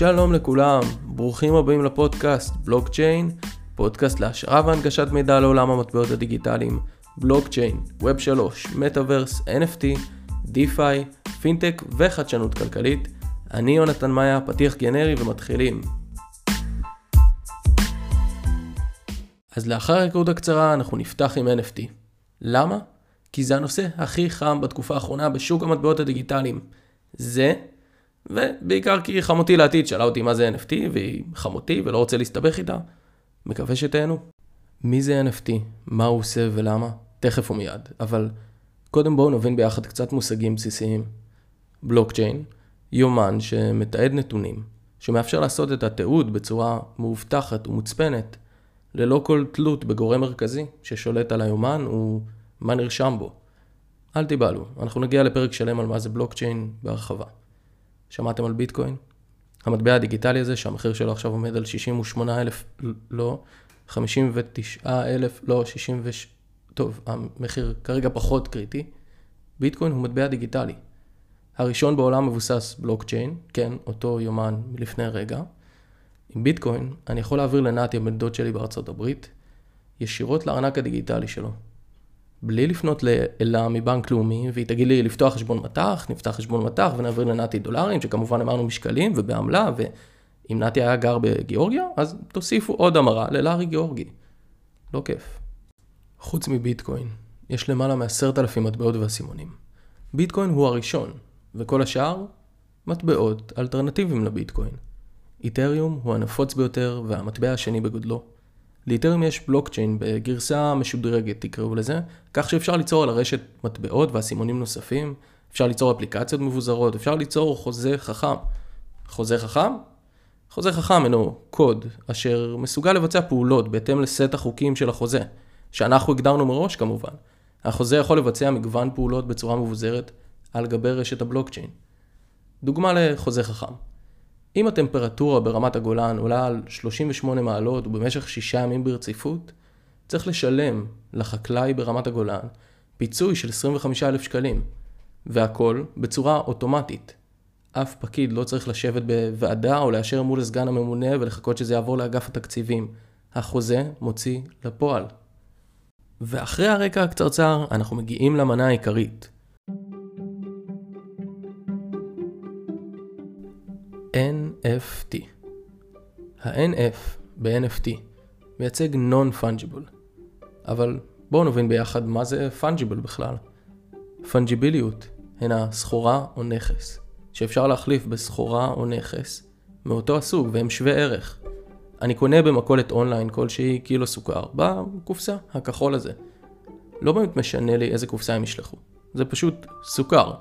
שלום לכולם, ברוכים הבאים לפודקאסט בלוקצ'יין, פודקאסט להעשרה והנגשת מידע לעולם המטבעות הדיגיטליים, בלוקצ'יין, Web 3, Metaverse, NFT, DeFi, פינטק וחדשנות כלכלית. אני יונתן מאיה, פתיח גנרי ומתחילים. אז לאחר ההיכרות הקצרה אנחנו נפתח עם NFT. למה? כי זה הנושא הכי חם בתקופה האחרונה בשוק המטבעות הדיגיטליים. זה, ובעיקר כי חמותי לעתיד שאלה אותי מה זה NFT, והיא חמותי ולא רוצה להסתבך איתה. מקווה שתהנו. מי זה NFT? מה הוא עושה ולמה? תכף ומיד. אבל קודם בואו נבין ביחד קצת מושגים בסיסיים. בלוקצ'יין, יומן שמתעד נתונים, שמאפשר לעשות את התיעוד בצורה מאובטחת ומוצפנת, ללא כל תלות בגורם מרכזי ששולט על היומן ומה נרשם בו. אל תיבהלו, אנחנו נגיע לפרק שלם על מה זה בלוקצ'יין בהרחבה. שמעתם על ביטקוין? המטבע הדיגיטלי הזה שהמחיר שלו עכשיו עומד על 68 אלף, לא, 59 אלף, לא, 60 ו... טוב, המחיר כרגע פחות קריטי. ביטקוין הוא מטבע דיגיטלי. הראשון בעולם מבוסס בלוקצ'יין, כן, אותו יומן מלפני רגע. עם ביטקוין אני יכול להעביר לנתי הבן דוד שלי בארצות הברית, ישירות לארנק הדיגיטלי שלו. בלי לפנות לאלה מבנק לאומי, והיא תגיד לי לפתוח חשבון מטח, נפתח חשבון מטח ונעביר לנתי דולרים, שכמובן אמרנו משקלים ובעמלה, ואם נתי היה גר בגיאורגיה, אז תוסיפו עוד המרה ללארי גיאורגי. לא כיף. חוץ מביטקוין, יש למעלה מעשרת אלפים מטבעות ואסימונים. ביטקוין הוא הראשון, וכל השאר, מטבעות אלטרנטיביים לביטקוין. איתריום הוא הנפוץ ביותר והמטבע השני בגודלו. לאיתריום יש בלוקצ'יין בגרסה משודרגת תקראו לזה, כך שאפשר ליצור על הרשת מטבעות ואסימונים נוספים, אפשר ליצור אפליקציות מבוזרות, אפשר ליצור חוזה חכם. חוזה חכם? חוזה חכם אינו קוד אשר מסוגל לבצע פעולות בהתאם לסט החוקים של החוזה, שאנחנו הגדרנו מראש כמובן. החוזה יכול לבצע מגוון פעולות בצורה מבוזרת על גבי רשת הבלוקצ'יין. דוגמה לחוזה חכם. אם הטמפרטורה ברמת הגולן עולה על 38 מעלות ובמשך 6 ימים ברציפות, צריך לשלם לחקלאי ברמת הגולן פיצוי של 25,000 שקלים, והכל בצורה אוטומטית. אף פקיד לא צריך לשבת בוועדה או לאשר מול סגן הממונה ולחכות שזה יעבור לאגף התקציבים. החוזה מוציא לפועל. ואחרי הרקע הקצרצר, אנחנו מגיעים למנה העיקרית. NFT ה-NF ב-NFT מייצג Non-Fungible, אבל בואו נבין ביחד מה זה Fungible בכלל. פונג'יביליות הן הסחורה או נכס, שאפשר להחליף בסחורה או נכס מאותו הסוג והם שווה ערך. אני קונה במכולת אונליין כלשהי קילו סוכר, בקופסה הכחול הזה. לא באמת משנה לי איזה קופסה הם ישלחו, זה פשוט סוכר.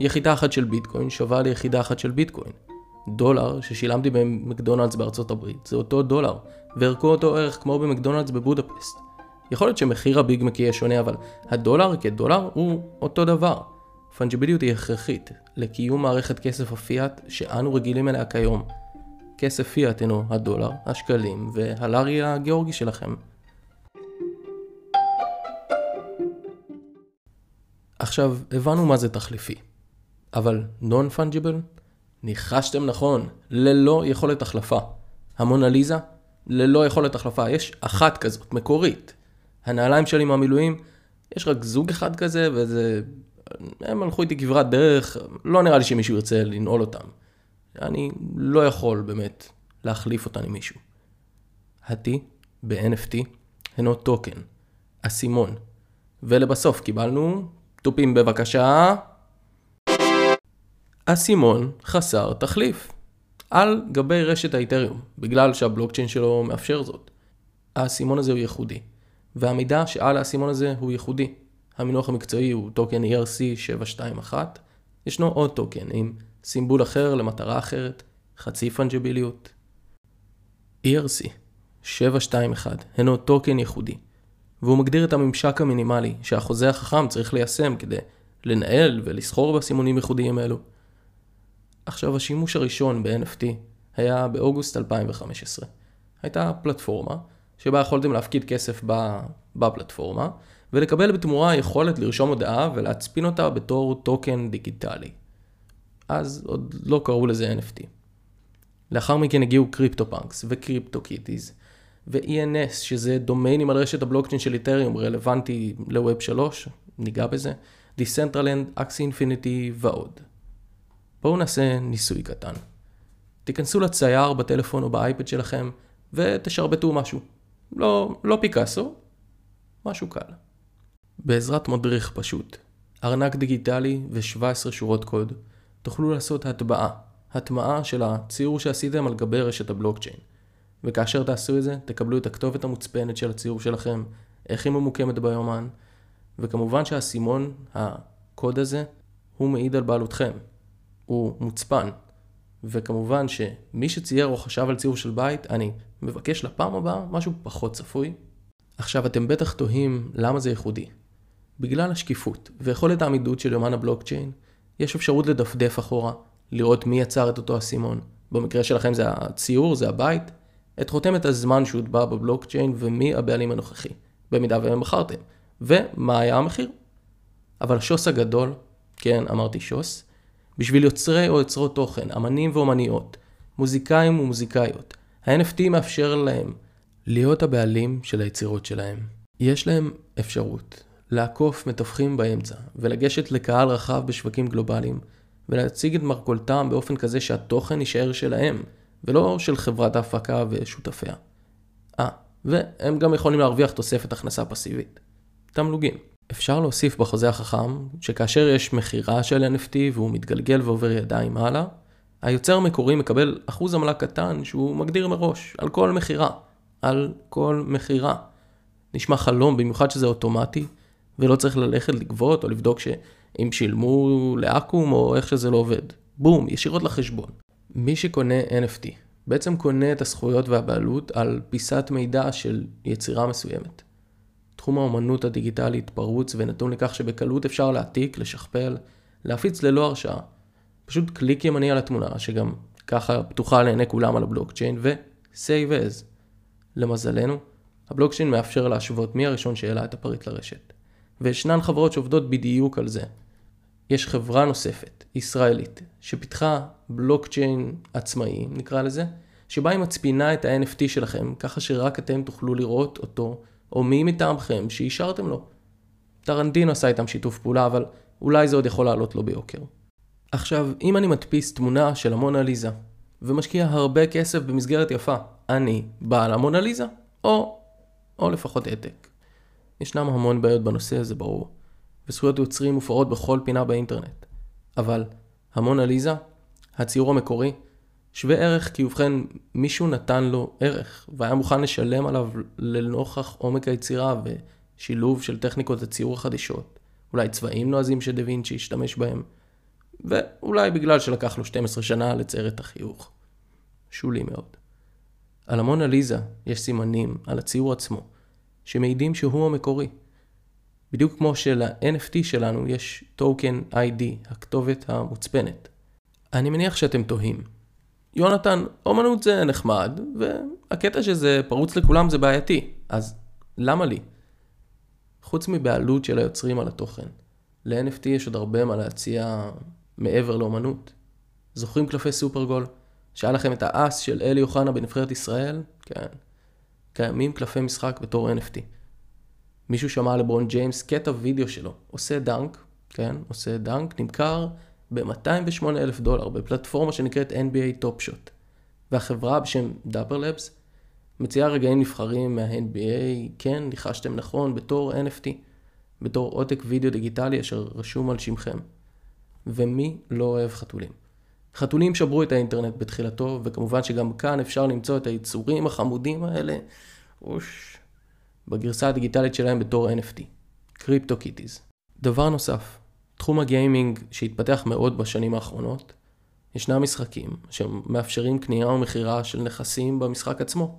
יחידה אחת של ביטקוין שווה ליחידה אחת של ביטקוין. דולר ששילמתי במקדונלדס בארצות הברית זה אותו דולר, וערכו אותו ערך כמו במקדונלדס בבודפסט. יכול להיות שמחיר הביג מק יהיה שונה, אבל הדולר כדולר הוא אותו דבר. פונג'יביליות היא הכרחית לקיום מערכת כסף הפיאט שאנו רגילים אליה כיום. כסף פיאט הינו הדולר, השקלים והלארי הגיאורגי שלכם. עכשיו, הבנו מה זה תחליפי. אבל נון פונג'יבל? ניחשתם נכון, ללא יכולת החלפה. המונליזה, ללא יכולת החלפה. יש אחת כזאת, מקורית. הנעליים שלי מהמילואים, יש רק זוג אחד כזה, וזה... הם הלכו איתי כברת דרך, לא נראה לי שמישהו ירצה לנעול אותם. אני לא יכול באמת להחליף אותן עם מישהו. ה-T ב-NFT הינו טוקן, אסימון. ולבסוף קיבלנו תופים בבקשה. אסימון חסר תחליף. על גבי רשת האיתריום, בגלל שהבלוקצ'יין שלו מאפשר זאת. האסימון הזה הוא ייחודי, והמידע שעל האסימון הזה הוא ייחודי. המינוח המקצועי הוא טוקן ERC721, ישנו עוד טוקן עם סימבול אחר למטרה אחרת, חצי fungible יות. ERC 721 הינו טוקן ייחודי, והוא מגדיר את הממשק המינימלי שהחוזה החכם צריך ליישם כדי לנהל ולסחור באסימונים ייחודיים אלו. עכשיו השימוש הראשון ב-NFT היה באוגוסט 2015. הייתה פלטפורמה שבה יכולתם להפקיד כסף בפלטפורמה ולקבל בתמורה יכולת לרשום הודעה ולהצפין אותה בתור טוקן דיגיטלי. אז עוד לא קראו לזה NFT. לאחר מכן הגיעו CryptoPunks ו CryptoKitties ו-ENS שזה דומיינים על רשת הבלוקצ'יין של איתריום רלוונטי ל Web 3, ניגע בזה, Decentraland, Axie Infinity ועוד. בואו נעשה ניסוי קטן. תיכנסו לצייר בטלפון או באייפד שלכם ותשרבטו משהו. לא, לא פיקאסו, משהו קל. בעזרת מדריך פשוט, ארנק דיגיטלי ו-17 שורות קוד, תוכלו לעשות הטבעה, הטמעה של הציור שעשיתם על גבי רשת הבלוקצ'יין. וכאשר תעשו את זה, תקבלו את הכתובת המוצפנת של הציור שלכם, איך היא ממוקמת ביומן, וכמובן שהאסימון, הקוד הזה, הוא מעיד על בעלותכם. הוא מוצפן. וכמובן שמי שצייר או חשב על ציור של בית, אני מבקש לפעם הבאה משהו פחות צפוי. עכשיו אתם בטח תוהים למה זה ייחודי. בגלל השקיפות ויכולת העמידות של יומן הבלוקצ'יין, יש אפשרות לדפדף אחורה, לראות מי יצר את אותו אסימון. במקרה שלכם זה הציור, זה הבית, את חותמת הזמן שהוטבע בבלוקצ'יין ומי הבעלים הנוכחי, במידה והם בחרתם, ומה היה המחיר. אבל השוס הגדול, כן, אמרתי שוס, בשביל יוצרי או יוצרות תוכן, אמנים ואומניות, מוזיקאים ומוזיקאיות, ה-NFT מאפשר להם להיות הבעלים של היצירות שלהם. יש להם אפשרות לעקוף מתווכים באמצע ולגשת לקהל רחב בשווקים גלובליים ולהציג את מרכולתם באופן כזה שהתוכן יישאר שלהם ולא של חברת ההפקה ושותפיה. אה, והם גם יכולים להרוויח תוספת הכנסה פסיבית. תמלוגים. אפשר להוסיף בחוזה החכם שכאשר יש מכירה של NFT והוא מתגלגל ועובר ידיים הלאה, היוצר המקורי מקבל אחוז עמלה קטן שהוא מגדיר מראש, על כל מכירה. על כל מכירה. נשמע חלום, במיוחד שזה אוטומטי, ולא צריך ללכת לגבות או לבדוק שאם שילמו לאקו"ם או איך שזה לא עובד. בום, ישירות לחשבון. מי שקונה NFT בעצם קונה את הזכויות והבעלות על פיסת מידע של יצירה מסוימת. תחום האומנות הדיגיטלית פרוץ ונתון לכך שבקלות אפשר להעתיק, לשכפל, להפיץ ללא הרשאה. פשוט קליק ימני על התמונה, שגם ככה פתוחה לעיני כולם על הבלוקצ'יין, ו-save as. למזלנו, הבלוקצ'יין מאפשר להשוות מי הראשון שהעלה את הפריט לרשת. וישנן חברות שעובדות בדיוק על זה. יש חברה נוספת, ישראלית, שפיתחה בלוקצ'יין עצמאי, נקרא לזה, שבה היא מצפינה את ה-NFT שלכם, ככה שרק אתם תוכלו לראות אותו, או מי מטעמכם שאישרתם לו. טרנטינו עשה איתם שיתוף פעולה, אבל אולי זה עוד יכול לעלות לו ביוקר. עכשיו, אם אני מדפיס תמונה של המונליזה, ומשקיע הרבה כסף במסגרת יפה, אני בעל המונליזה, או, או לפחות העתק. ישנם המון בעיות בנושא הזה, ברור, וזכויות יוצרים מופרות בכל פינה באינטרנט. אבל המונליזה, הציור המקורי, שווה ערך כי ובכן מישהו נתן לו ערך והיה מוכן לשלם עליו לנוכח עומק היצירה ושילוב של טכניקות הציור החדישות, אולי צבעים נועזים שדה וינצ'י השתמש בהם, ואולי בגלל שלקח לו 12 שנה לצייר את החיוך. שולי מאוד. על המונליזה יש סימנים על הציור עצמו, שמעידים שהוא המקורי. בדיוק כמו של-NFT שלנו יש טוקן ID, הכתובת המוצפנת. אני מניח שאתם תוהים. יונתן, אומנות זה נחמד, והקטע שזה פרוץ לכולם זה בעייתי, אז למה לי? חוץ מבעלות של היוצרים על התוכן, ל-NFT יש עוד הרבה מה להציע מעבר לאומנות. זוכרים קלפי סופרגול? שהיה לכם את האס של אלי אוחנה בנבחרת ישראל? כן. קיימים קלפי משחק בתור NFT. מישהו שמע לברון ג'יימס קטע וידאו שלו, עושה דנק, כן, עושה דנק, נמכר ב-208 אלף דולר בפלטפורמה שנקראת NBA Top Shot. והחברה בשם Dapper Labs מציעה רגעים נבחרים מה-NBA, כן, ניחשתם נכון, בתור NFT, בתור עותק וידאו דיגיטלי אשר רשום על שמכם. ומי לא אוהב חתולים? חתולים שברו את האינטרנט בתחילתו, וכמובן שגם כאן אפשר למצוא את היצורים החמודים האלה, אוש, בגרסה הדיגיטלית שלהם בתור NFT, CryptoKitties. דבר נוסף, תחום הגיימינג שהתפתח מאוד בשנים האחרונות, ישנם משחקים שמאפשרים קנייה ומכירה של נכסים במשחק עצמו.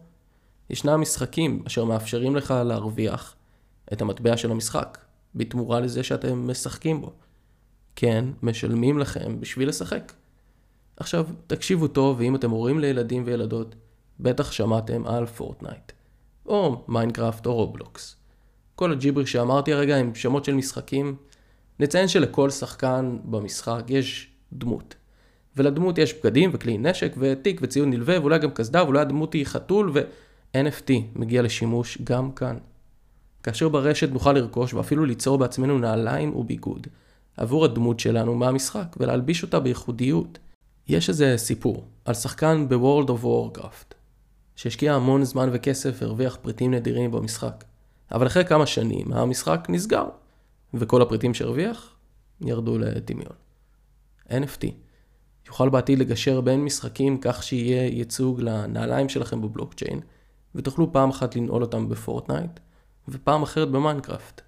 ישנם משחקים אשר מאפשרים לך להרוויח את המטבע של המשחק, בתמורה לזה שאתם משחקים בו. כן, משלמים לכם בשביל לשחק. עכשיו, תקשיבו טוב, ואם אתם הורים לילדים וילדות, בטח שמעתם על Fortnite, או Minecraft או Roblox. כל הג'יבריש שאמרתי הרגע הם שמות של משחקים. נציין שלכל שחקן במשחק יש דמות, ולדמות יש בגדים וכלי נשק ותיק וציוד נלווה ואולי גם קסדה ואולי הדמות היא חתול ו-NFT מגיע לשימוש גם כאן. כאשר ברשת נוכל לרכוש ואפילו ליצור בעצמנו נעליים וביגוד עבור הדמות שלנו מהמשחק ולהלביש אותה בייחודיות. יש איזה סיפור על שחקן ב-World of Warcraft שהשקיע המון זמן וכסף והרוויח פריטים נדירים במשחק. אבל אחרי כמה שנים המשחק נסגר וכל הפריטים שהרוויח ירדו לטמיון. NFT יוכל בעתיד לגשר בין משחקים כך שיהיה ייצוג לנעליים שלכם בבלוקצ'יין ותוכלו פעם אחת לנעול אותם ב Fortnite ופעם אחרת ב Minecraft.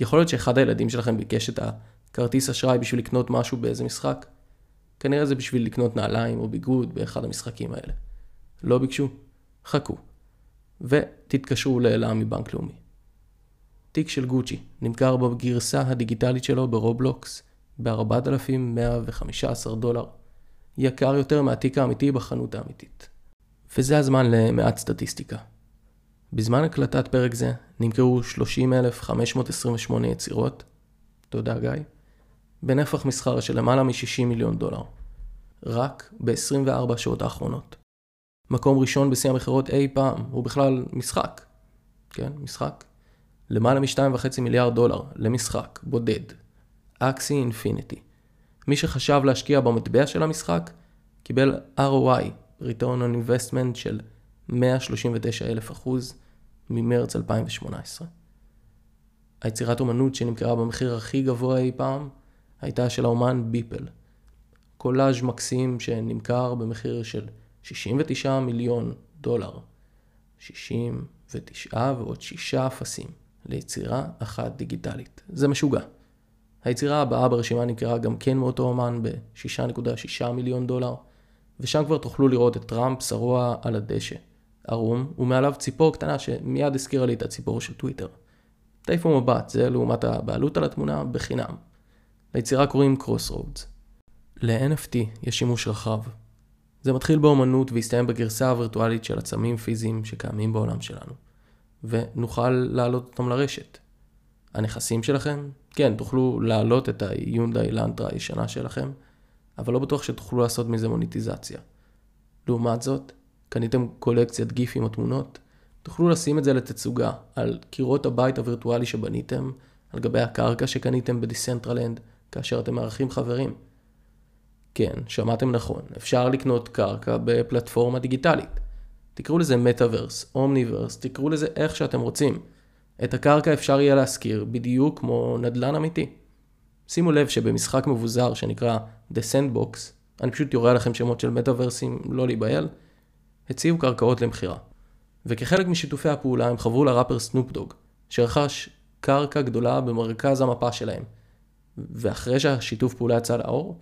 יכול להיות שאחד הילדים שלכם ביקש את הכרטיס אשראי בשביל לקנות משהו באיזה משחק. כנראה זה בשביל לקנות נעליים או ביגוד באחד המשחקים האלה. לא ביקשו? חכו. ותתקשרו לאלה מבנק לאומי. תיק של Gucci נמכר בגרסה הדיגיטלית שלו ב Roblox ב-4,115 דולר. יקר יותר מהתיק האמיתי בחנות האמיתית. וזה הזמן למעט סטטיסטיקה. בזמן הקלטת פרק זה נמכרו 30,528 יצירות, תודה גיא, בנפח מסחר של למעלה מ-60 מיליון דולר. רק ב-24 השעות האחרונות. מקום ראשון בשיא המכירות אי פעם, הוא בכלל משחק. כן, משחק. למעלה מ-2.5 מיליארד דולר למשחק, בודד. אקסי אינפיניטי. מי שחשב להשקיע במטבע של המשחק, קיבל ROI, Return on Investment של 139 אלף אחוז ממרץ 2018. היצירת אומנות שנמכרה במחיר הכי גבוה אי פעם הייתה של האומן ביפל. קולאז' מקסים שנמכר במחיר של 69 מיליון דולר. 69 ועוד 6 אפסים ליצירה אחת דיגיטלית. זה משוגע. היצירה הבאה ברשימה נמכרה גם כן מאותו אומן ב-6.6 מיליון דולר, ושם כבר תוכלו לראות את טראמפ שרוע על הדשא, ערום, ומעליו ציפור קטנה שמיד הזכירה לי את הציפור של טוויטר. תעיפו מבט, זה לעומת הבעלות על התמונה, בחינם. ליצירה קוראים Crossroads. ל-NFT יש שימוש רחב. זה מתחיל באמנות והסתיים בגרסה הווירטואלית של עצמים פיזיים שקיימים בעולם שלנו, ונוכל להעלות אותם לרשת. הנכסים שלכם, כן, תוכלו להעלות את היונדאי לנטרה הישנה שלכם, אבל לא בטוח שתוכלו לעשות מזה מוניטיזציה. לעומת זאת, קניתם קולקציית גיפים או תמונות, תוכלו לשים את זה לתצוגה על קירות הבית הווירטואלי שבניתם, על גבי הקרקע שקניתם ב Decentraland, כאשר אתם מארחים חברים. כן, שמעתם נכון, אפשר לקנות קרקע בפלטפורמה דיגיטלית. תקראו לזה metaverse, omniverse, תקראו לזה איך שאתם רוצים. את הקרקע אפשר יהיה להשכיר בדיוק כמו נדל"ן אמיתי. שימו לב שבמשחק מבוזר שנקרא The Sandbox, אני פשוט יורה לכם שמות של מטאוורסים לא להיבהל, הציעו קרקעות למכירה. וכחלק משיתופי הפעולה הם חברו לראפר סנופ דוג, שרכש קרקע גדולה במרכז המפה שלהם. ואחרי שהשיתוף פעולה יצא לאור,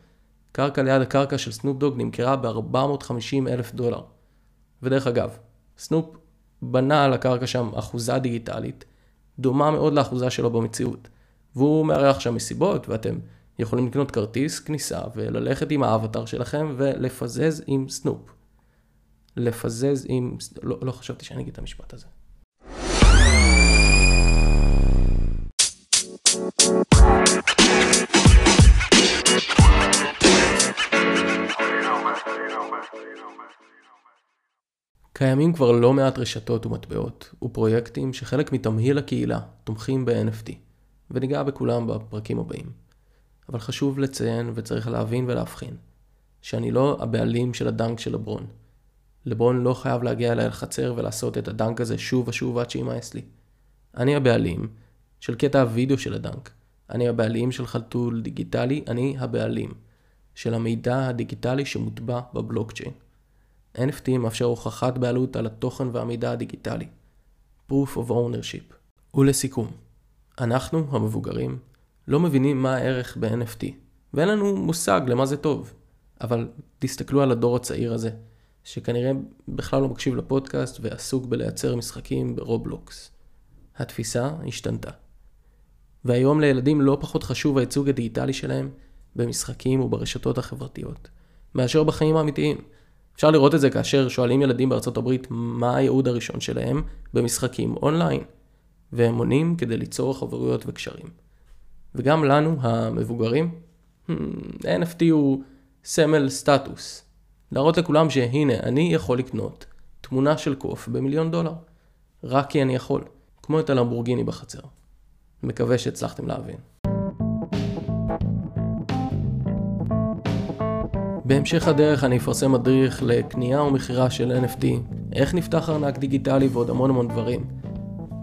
קרקע ליד הקרקע של סנופ דוג נמכרה ב-450 אלף דולר. ודרך אגב, סנופ בנה על הקרקע שם אחוזה דיגיטלית, דומה מאוד לאחוזה שלו במציאות. והוא מארח שם מסיבות, ואתם יכולים לקנות כרטיס כניסה וללכת עם האבטר שלכם ולפזז עם סנופ. לפזז עם... לא, לא חשבתי שאני אגיד את המשפט הזה. קיימים כבר לא מעט רשתות ומטבעות ופרויקטים שחלק מתמהיל הקהילה תומכים ב-NFT, וניגע בכולם בפרקים הבאים. אבל חשוב לציין וצריך להבין ולהבחין, שאני לא הבעלים של הדנק של לברון. לברון לא חייב להגיע אליי לחצר ולעשות את הדנק הזה שוב ושוב עד שימאס לי. אני הבעלים של קטע הוידאו של הדנק. אני הבעלים של חלטול דיגיטלי, אני הבעלים של המידע הדיגיטלי שמוטבע בבלוקצ'יין. NFT מאפשר הוכחת בעלות על התוכן והמידע הדיגיטלי. Proof of Ownership. ולסיכום, אנחנו, המבוגרים, לא מבינים מה הערך ב-NFT, ואין לנו מושג למה זה טוב. אבל תסתכלו על הדור הצעיר הזה, שכנראה בכלל לא מקשיב לפודקאסט ועסוק בלייצר משחקים ברובלוקס. התפיסה השתנתה. והיום לילדים לא פחות חשוב הייצוג הדיגיטלי שלהם במשחקים וברשתות החברתיות, מאשר בחיים האמיתיים. אפשר לראות את זה כאשר שואלים ילדים בארצות הברית מה הייעוד הראשון שלהם במשחקים אונליין, והם עונים כדי ליצור חברויות וקשרים. וגם לנו, המבוגרים, hmm, NFT הוא סמל סטטוס. להראות לכולם שהנה, אני יכול לקנות תמונה של קוף במיליון דולר. רק כי אני יכול. כמו את הלמבורגיני בחצר. מקווה שהצלחתם להבין. בהמשך הדרך אני אפרסם מדריך לקנייה ומכירה של NFT, איך נפתח ארנק דיגיטלי ועוד המון המון דברים.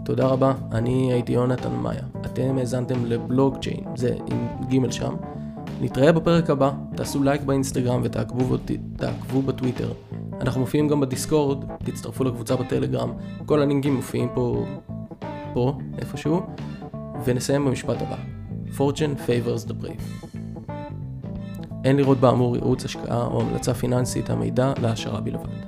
תודה רבה, אני הייתי יונתן מאיה. אתם האזנתם לבלוגצ'יין, זה עם ג' שם. נתראה בפרק הבא, תעשו לייק באינסטגרם ותעקבו בטוויטר. אנחנו מופיעים גם בדיסקורד, תצטרפו לקבוצה בטלגרם, כל הלינקים מופיעים פה, פה, איפשהו, ונסיים במשפט הבא. Fortune favors the brave. אין לראות באמור ייעוץ השקעה או המלצה פיננסית המידע להשערה בלבד.